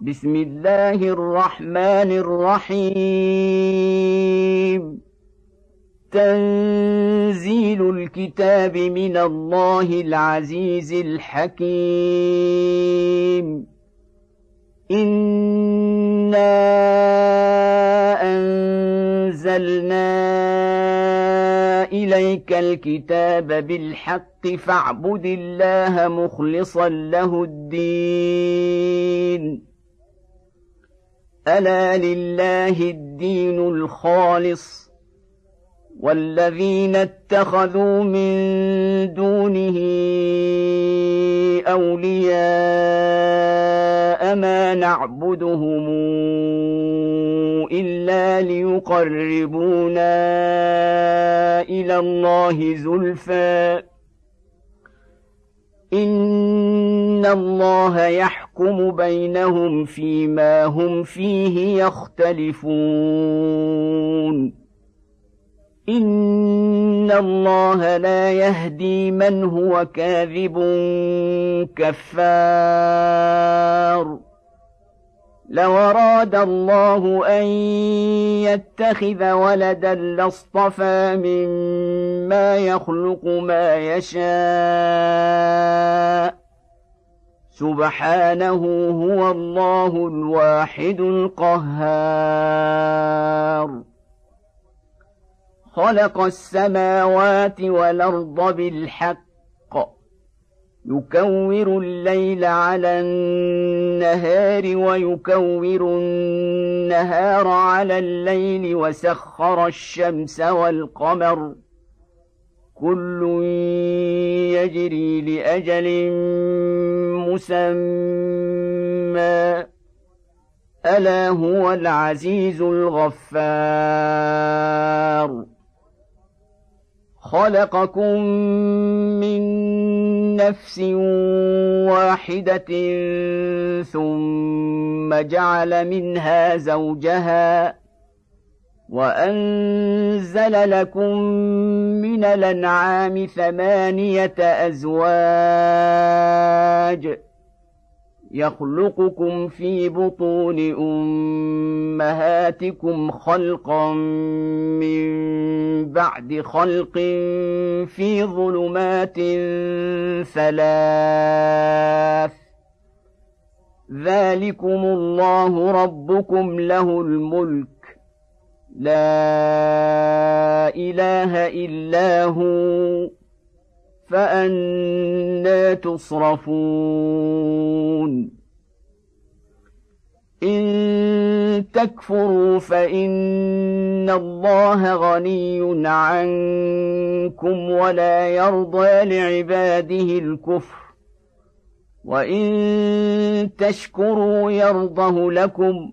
بسم الله الرحمن الرحيم. تنزيل الكتاب من الله العزيز الحكيم. إنا أنزلنا إليك الكتاب بالحق فاعبد الله مخلصا له الدين. ألا لله الدين الخالص والذين اتخذوا من دونه أولياء ما نعبدهم إلا ليقربونا إلى الله زلفى إن الله يحكم بينهم فيما هم فيه يختلفون. إن الله لا يهدي من هو كاذب كفار. لو أراد الله أن يتخذ ولدا لاصطفى مما يخلق ما يشاء. سبحانه هو الله الواحد القهار. خلق السماوات والأرض بالحق. يكور الليل على النهار ويكور النهار على الليل وسخر الشمس والقمر. كل يجري لاجل مسمى. الا هو العزيز الغفار. خلقكم من نفس واحدة ثم جعل منها زوجها وأنزل لكم من الأنعام ثمانية أزواج يخلقكم في بطون أمهاتكم خلقا من بعد خلق في ظلمات ثلاث. ذلكم الله ربكم له الملك. لا إله إلا هو فأنا تصرفون. إن تكفروا فإن الله غني عنكم ولا يرضى لعباده الكفر. وإن تشكروا يرضه لكم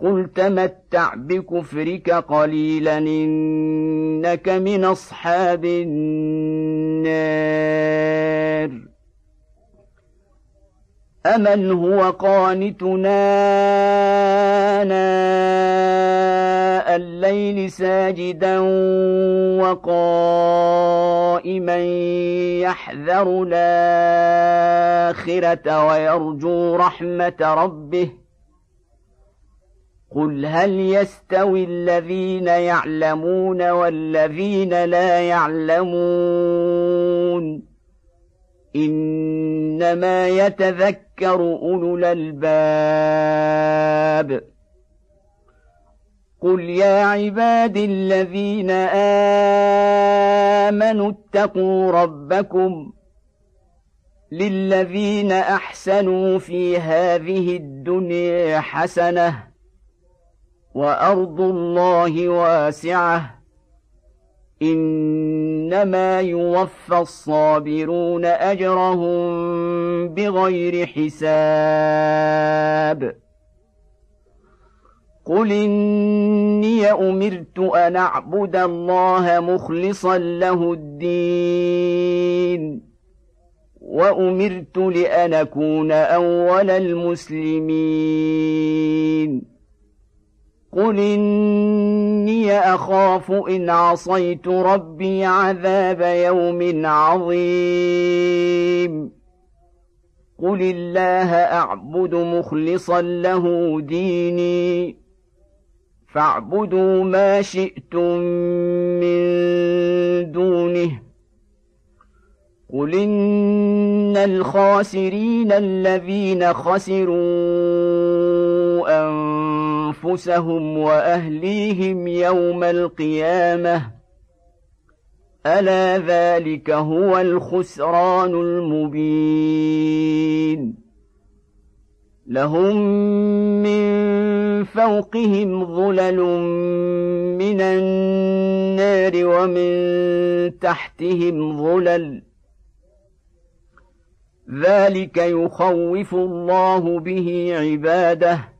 قل تمتع بكفرك قليلا انك من اصحاب النار امن هو قانتنا اناء الليل ساجدا وقائما يحذر الاخره ويرجو رحمه ربه قل هل يستوي الذين يعلمون والذين لا يعلمون انما يتذكر اولو الالباب قل يا عبادي الذين امنوا اتقوا ربكم للذين احسنوا في هذه الدنيا حسنه وأرض الله واسعة. إنما يوفى الصابرون أجرهم بغير حساب. قل إني أمرت أن أعبد الله مخلصا له الدين. وأمرت لأن أكون أول المسلمين. قل اني اخاف ان عصيت ربي عذاب يوم عظيم قل الله اعبد مخلصا له ديني فاعبدوا ما شئتم من دونه قل ان الخاسرين الذين خسروا أنفسهم وأهليهم يوم القيامة. ألا ذلك هو الخسران المبين. لهم من فوقهم ظلل من النار ومن تحتهم ظلل. ذلك يخوف الله به عباده.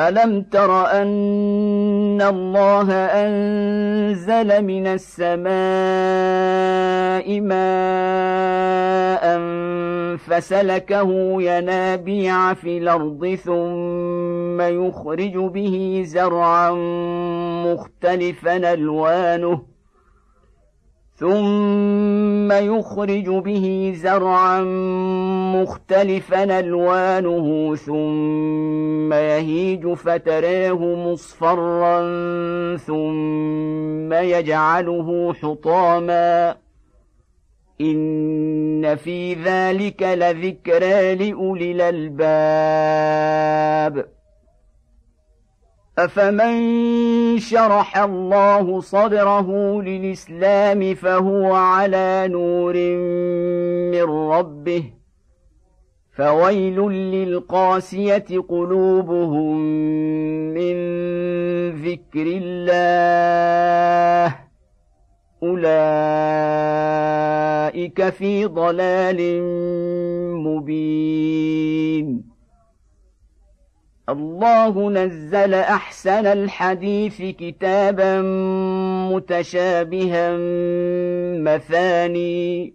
ألم تر أن الله أنزل من السماء ماء فسلكه ينابيع في الأرض ثم يخرج به زرعا مختلفا ألوانه ثم يخرج به زرعا مختلفا ألوانه ثم يهيج فتراه مصفرا ثم يجعله حطاما. إن في ذلك لذكرى لأولي الألباب. أفمن شرح الله صدره للإسلام فهو على نور من ربه. فويل للقاسية قلوبهم من ذكر الله. أولئك في ضلال مبين. الله نزل أحسن الحديث كتابا متشابها مثاني.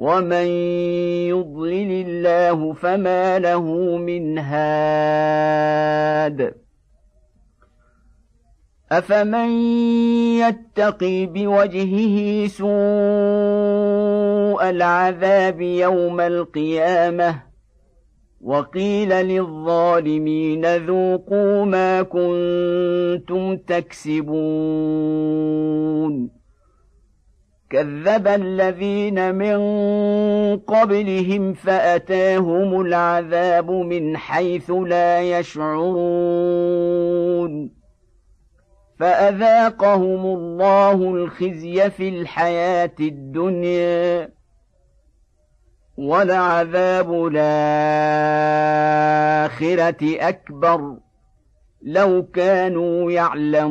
ومن يضلل الله فما له من هاد افمن يتقي بوجهه سوء العذاب يوم القيامه وقيل للظالمين ذوقوا ما كنتم تكسبون كذب الذين من قبلهم فأتاهم العذاب من حيث لا يشعرون. فأذاقهم الله الخزي في الحياة الدنيا ولعذاب الآخرة أكبر. لو كانوا يعلمون.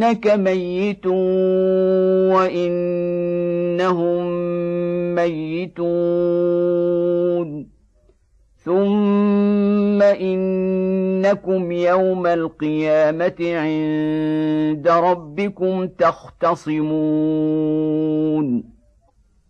إنك ميت وإنهم ميتون. ثم إنكم يوم القيامة عند ربكم تختصمون.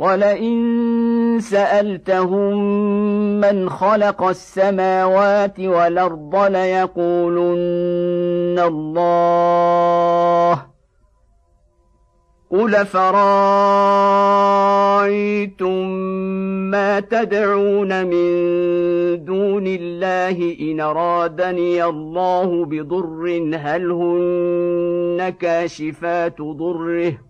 ولئن سألتهم من خلق السماوات والأرض ليقولن الله قل فرايتم ما تدعون من دون الله إن أرادني الله بضر هل هن كاشفات ضره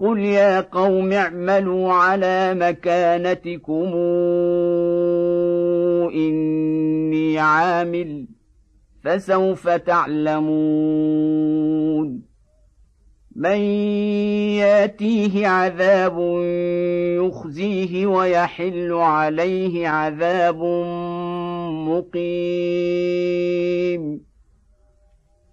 قل يا قوم اعملوا على مكانتكم اني عامل فسوف تعلمون من ياتيه عذاب يخزيه ويحل عليه عذاب مقيم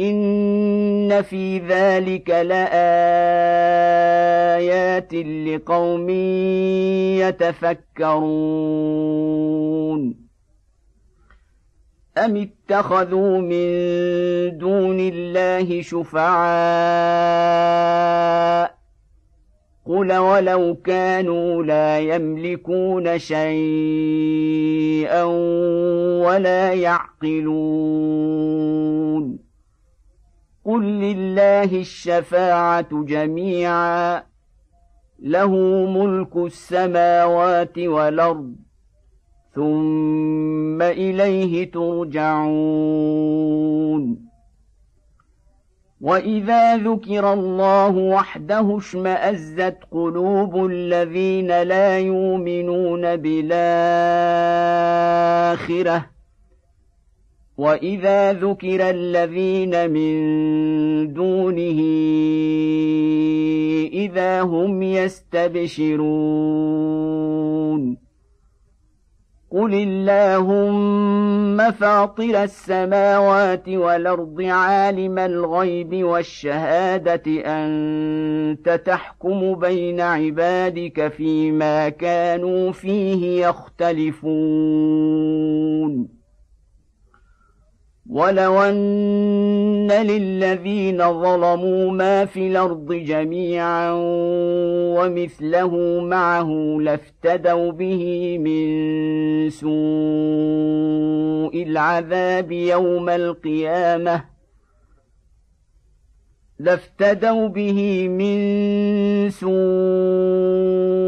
ان في ذلك لايات لقوم يتفكرون أم اتخذوا من دون الله شفعاء قل ولو كانوا لا يملكون شيئا ولا يعقلون قل لله الشفاعة جميعا له ملك السماوات والأرض ثم إليه ترجعون. وإذا ذكر الله وحده اشمأزت قلوب الذين لا يؤمنون بالآخرة واذا ذكر الذين من دونه اذا هم يستبشرون قل اللهم فاطر السماوات والارض عالم الغيب والشهاده انت تحكم بين عبادك فيما كانوا فيه يختلفون ولو ان للذين ظلموا ما في الأرض جميعا ومثله معه لافتدوا به من سوء العذاب يوم القيامه لافتدوا به من سوء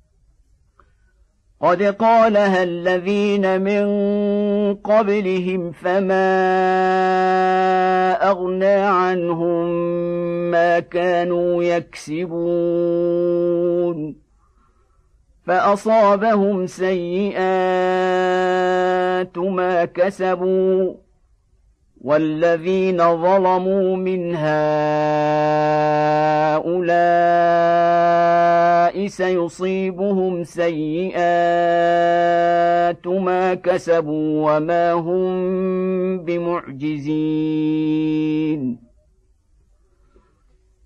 قد قالها الذين من قبلهم فما أغنى عنهم ما كانوا يكسبون. فأصابهم سيئات ما كسبوا. والذين ظلموا من هؤلاء سيصيبهم سيئات ما كسبوا وما هم بمعجزين.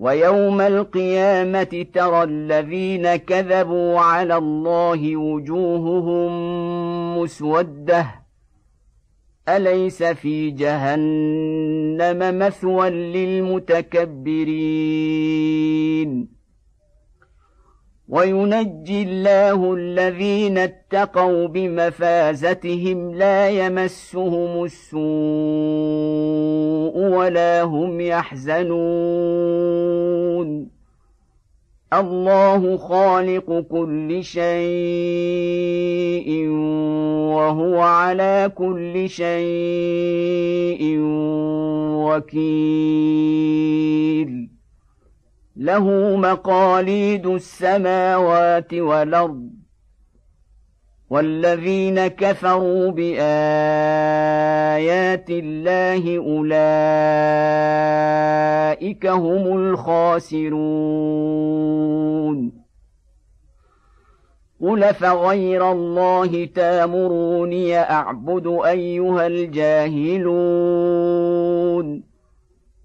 ويوم القيامة ترى الذين كذبوا على الله وجوههم مسودة. أليس في جهنم مثوى للمتكبرين؟ وينجي الله الذين اتقوا بمفازتهم لا يمسهم السوء ولا هم يحزنون. الله خالق كل شيء وهو على كل شيء وكيل. له مقاليد السماوات والأرض. والذين كفروا بايات الله اولئك هم الخاسرون قل فغير الله تامروني اعبد ايها الجاهلون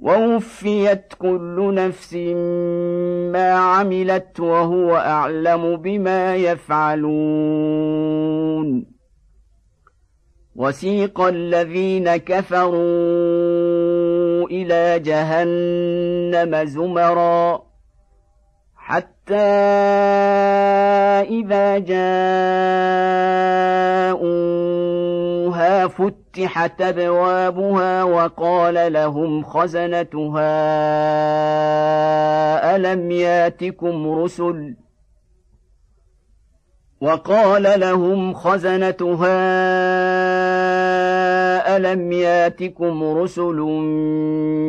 ووفيت كل نفس ما عملت وهو أعلم بما يفعلون. وسيق الذين كفروا إلى جهنم زمرا حتى إذا جاءوها فتحت ابوابها وقال لهم خزنتها الم ياتكم رسل؟ وقال لهم خزنتها الم ياتكم رسل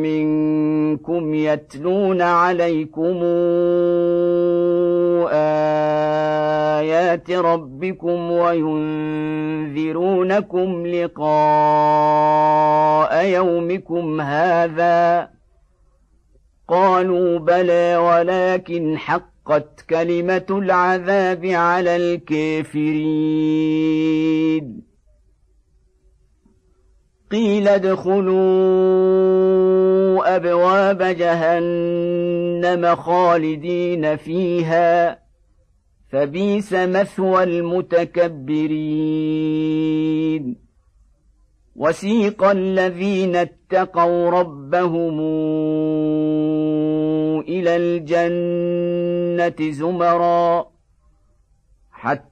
منكم يتلون عليكم ايات ربكم وينذرونكم لقاء يومكم هذا قالوا بلى ولكن حق حقت كلمه العذاب على الكافرين قيل ادخلوا أبواب جهنم خالدين فيها فبيس مثوى المتكبرين وسيق الذين اتقوا ربهم إلى الجنة زمرا حتى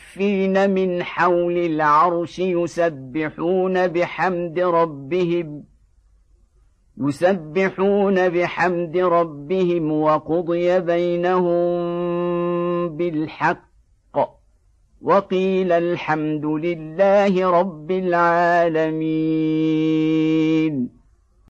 المستضعفين من حول العرش يسبحون بحمد ربهم يسبحون بحمد ربهم وقضي بينهم بالحق وقيل الحمد لله رب العالمين